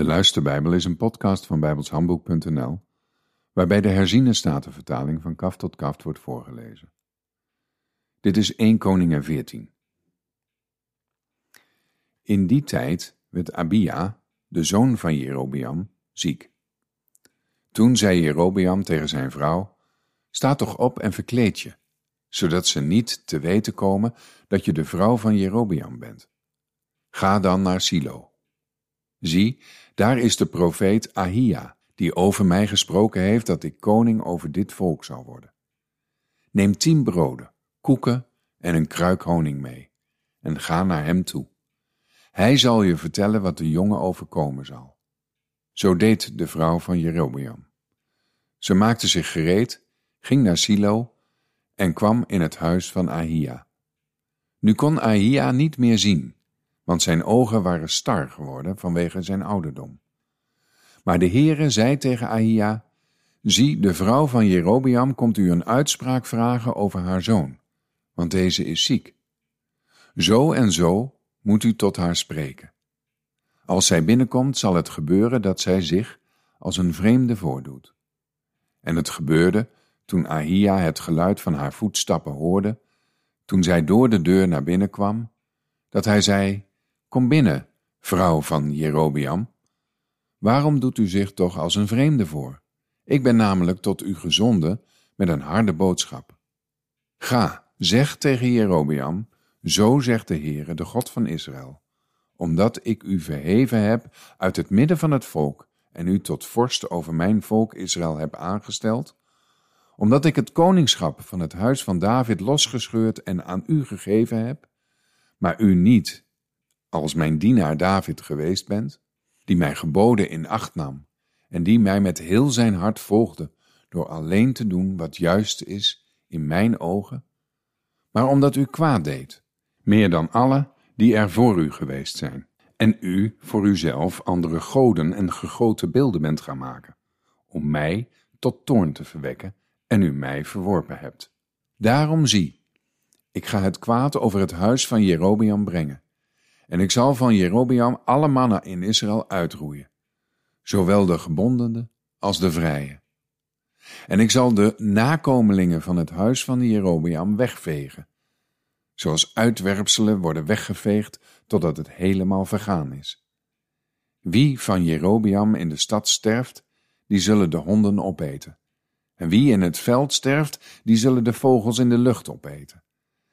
De Luisterbijbel is een podcast van bijbelshandboek.nl, waarbij de herziene statenvertaling van kaft tot kaft wordt voorgelezen. Dit is 1 Koningen 14. In die tijd werd Abia, de zoon van Jerobeam, ziek. Toen zei Jerobeam tegen zijn vrouw, sta toch op en verkleed je, zodat ze niet te weten komen dat je de vrouw van Jerobeam bent. Ga dan naar Silo. Zie, daar is de profeet Ahia, die over mij gesproken heeft dat ik koning over dit volk zal worden. Neem tien broden, koeken en een kruik honing mee, en ga naar hem toe. Hij zal je vertellen wat de jongen overkomen zal. Zo deed de vrouw van Jerobeam. Ze maakte zich gereed, ging naar Silo en kwam in het huis van Ahia. Nu kon Ahia niet meer zien, want zijn ogen waren star geworden vanwege zijn ouderdom. Maar de Heere zei tegen Ahia, Zie, de vrouw van Jerobeam komt u een uitspraak vragen over haar zoon, want deze is ziek. Zo en zo moet u tot haar spreken. Als zij binnenkomt, zal het gebeuren dat zij zich als een vreemde voordoet. En het gebeurde, toen Ahia het geluid van haar voetstappen hoorde, toen zij door de deur naar binnen kwam, dat hij zei, Kom binnen, vrouw van Jerobiam. Waarom doet u zich toch als een vreemde voor? Ik ben namelijk tot u gezonden met een harde boodschap. Ga, zeg tegen Jerobiam, zo zegt de Heere, de God van Israël, omdat ik u verheven heb uit het midden van het volk en u tot vorst over mijn volk Israël heb aangesteld, omdat ik het koningschap van het huis van David losgescheurd en aan u gegeven heb, maar u niet als mijn dienaar David geweest bent, die mij geboden in acht nam en die mij met heel zijn hart volgde door alleen te doen wat juist is in mijn ogen, maar omdat u kwaad deed, meer dan alle die er voor u geweest zijn, en u voor uzelf andere goden en gegoten beelden bent gaan maken, om mij tot toorn te verwekken en u mij verworpen hebt. Daarom zie, ik ga het kwaad over het huis van Jerobeam brengen, en ik zal van Jerobeam alle mannen in Israël uitroeien, zowel de gebondenen als de vrije. En ik zal de nakomelingen van het huis van Jerobeam wegvegen, zoals uitwerpselen worden weggeveegd totdat het helemaal vergaan is. Wie van Jerobeam in de stad sterft, die zullen de honden opeten. En wie in het veld sterft, die zullen de vogels in de lucht opeten.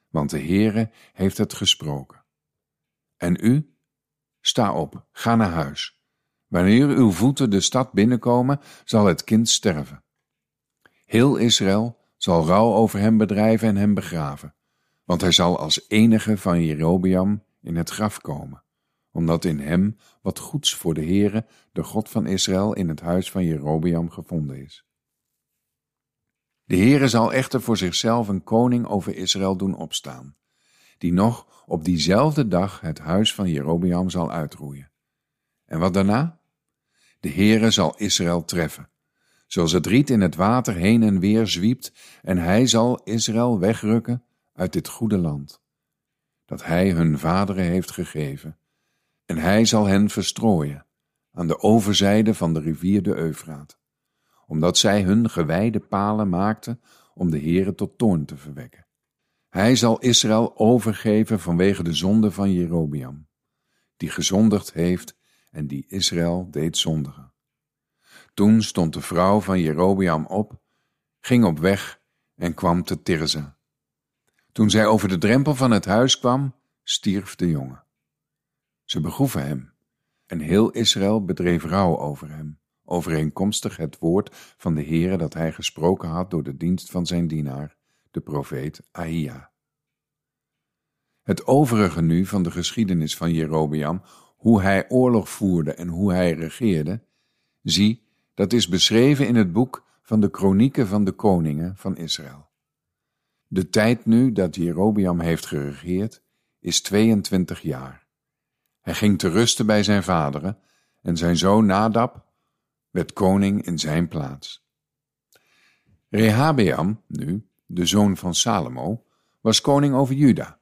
Want de Heere heeft het gesproken. En u? Sta op, ga naar huis. Wanneer uw voeten de stad binnenkomen, zal het kind sterven. Heel Israël zal rouw over hem bedrijven en hem begraven, want hij zal als enige van Jerobeam in het graf komen, omdat in hem wat goeds voor de Heere, de God van Israël, in het huis van Jerobeam gevonden is. De Heere zal echter voor zichzelf een koning over Israël doen opstaan, die nog op diezelfde dag het huis van Jerobeam zal uitroeien. En wat daarna? De Heere zal Israël treffen, zoals het riet in het water heen en weer zwiept, en hij zal Israël wegrukken uit dit goede land, dat hij hun vaderen heeft gegeven, en hij zal hen verstrooien aan de overzijde van de rivier de Eufraat, omdat zij hun gewijde palen maakten om de Heere tot toorn te verwekken. Hij zal Israël overgeven vanwege de zonde van Jerobiam, die gezondigd heeft en die Israël deed zondigen. Toen stond de vrouw van Jerobiam op, ging op weg en kwam te Tirza. Toen zij over de drempel van het huis kwam, stierf de jongen. Ze begroeven hem, en heel Israël bedreef rouw over hem, overeenkomstig het woord van de Heere dat hij gesproken had door de dienst van zijn dienaar, de profeet Ahia. Het overige nu van de geschiedenis van Jerobeam, hoe hij oorlog voerde en hoe hij regeerde, zie, dat is beschreven in het boek van de kronieken van de koningen van Israël. De tijd nu dat Jerobeam heeft geregeerd, is 22 jaar. Hij ging te rusten bij zijn vaderen en zijn zoon Nadab werd koning in zijn plaats. Rehabeam, nu, de zoon van Salomo, was koning over Juda.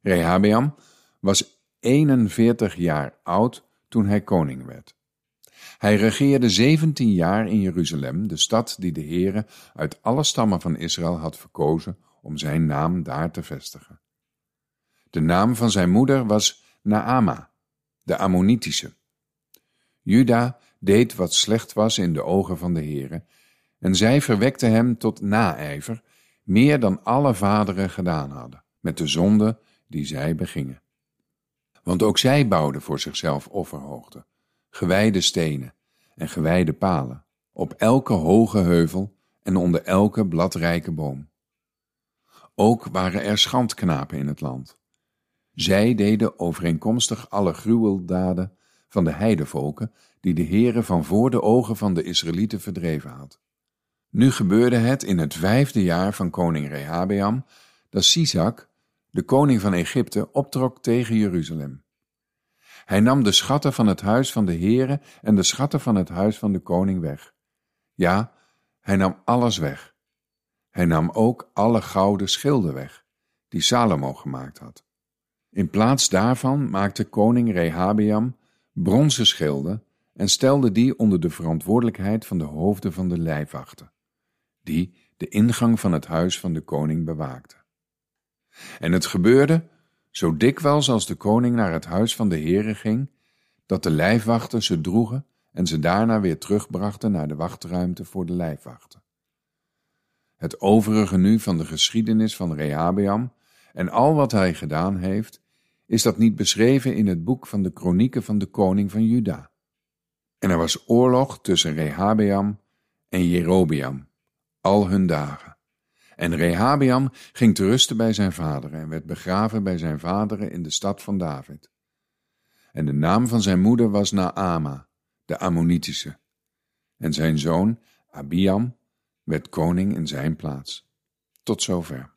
Rehabeam was 41 jaar oud toen hij koning werd. Hij regeerde zeventien jaar in Jeruzalem, de stad die de Heere uit alle stammen van Israël had verkozen om zijn naam daar te vestigen. De naam van zijn moeder was Naama, de Ammonitische. Juda deed wat slecht was in de ogen van de Heere, en zij verwekte hem tot naijver, meer dan alle vaderen gedaan hadden, met de zonde die zij begingen. Want ook zij bouwden voor zichzelf offerhoogten, gewijde stenen en gewijde palen, op elke hoge heuvel en onder elke bladrijke boom. Ook waren er schandknapen in het land. Zij deden overeenkomstig alle gruweldaden van de heidevolken die de Heere van voor de ogen van de Israëlieten verdreven had. Nu gebeurde het in het vijfde jaar van koning Rehabeam dat Sisak, de koning van Egypte, optrok tegen Jeruzalem. Hij nam de schatten van het huis van de Heere en de schatten van het huis van de koning weg. Ja, hij nam alles weg. Hij nam ook alle gouden schilden weg, die Salomo gemaakt had. In plaats daarvan maakte koning Rehabeam bronzen schilden en stelde die onder de verantwoordelijkheid van de hoofden van de lijfwachten, die de ingang van het huis van de koning bewaakten. En het gebeurde, zo dikwijls als de koning naar het huis van de Heere ging, dat de lijfwachten ze droegen en ze daarna weer terugbrachten naar de wachtruimte voor de lijfwachten. Het overige nu van de geschiedenis van Rehabeam en al wat hij gedaan heeft, is dat niet beschreven in het boek van de kronieken van de koning van Juda. En er was oorlog tussen Rehabeam en Jerobeam, al hun dagen. En Rehabeam ging te rusten bij zijn vaderen en werd begraven bij zijn vaderen in de stad van David. En de naam van zijn moeder was Naama, de Ammonitische. En zijn zoon, Abiam, werd koning in zijn plaats. Tot zover.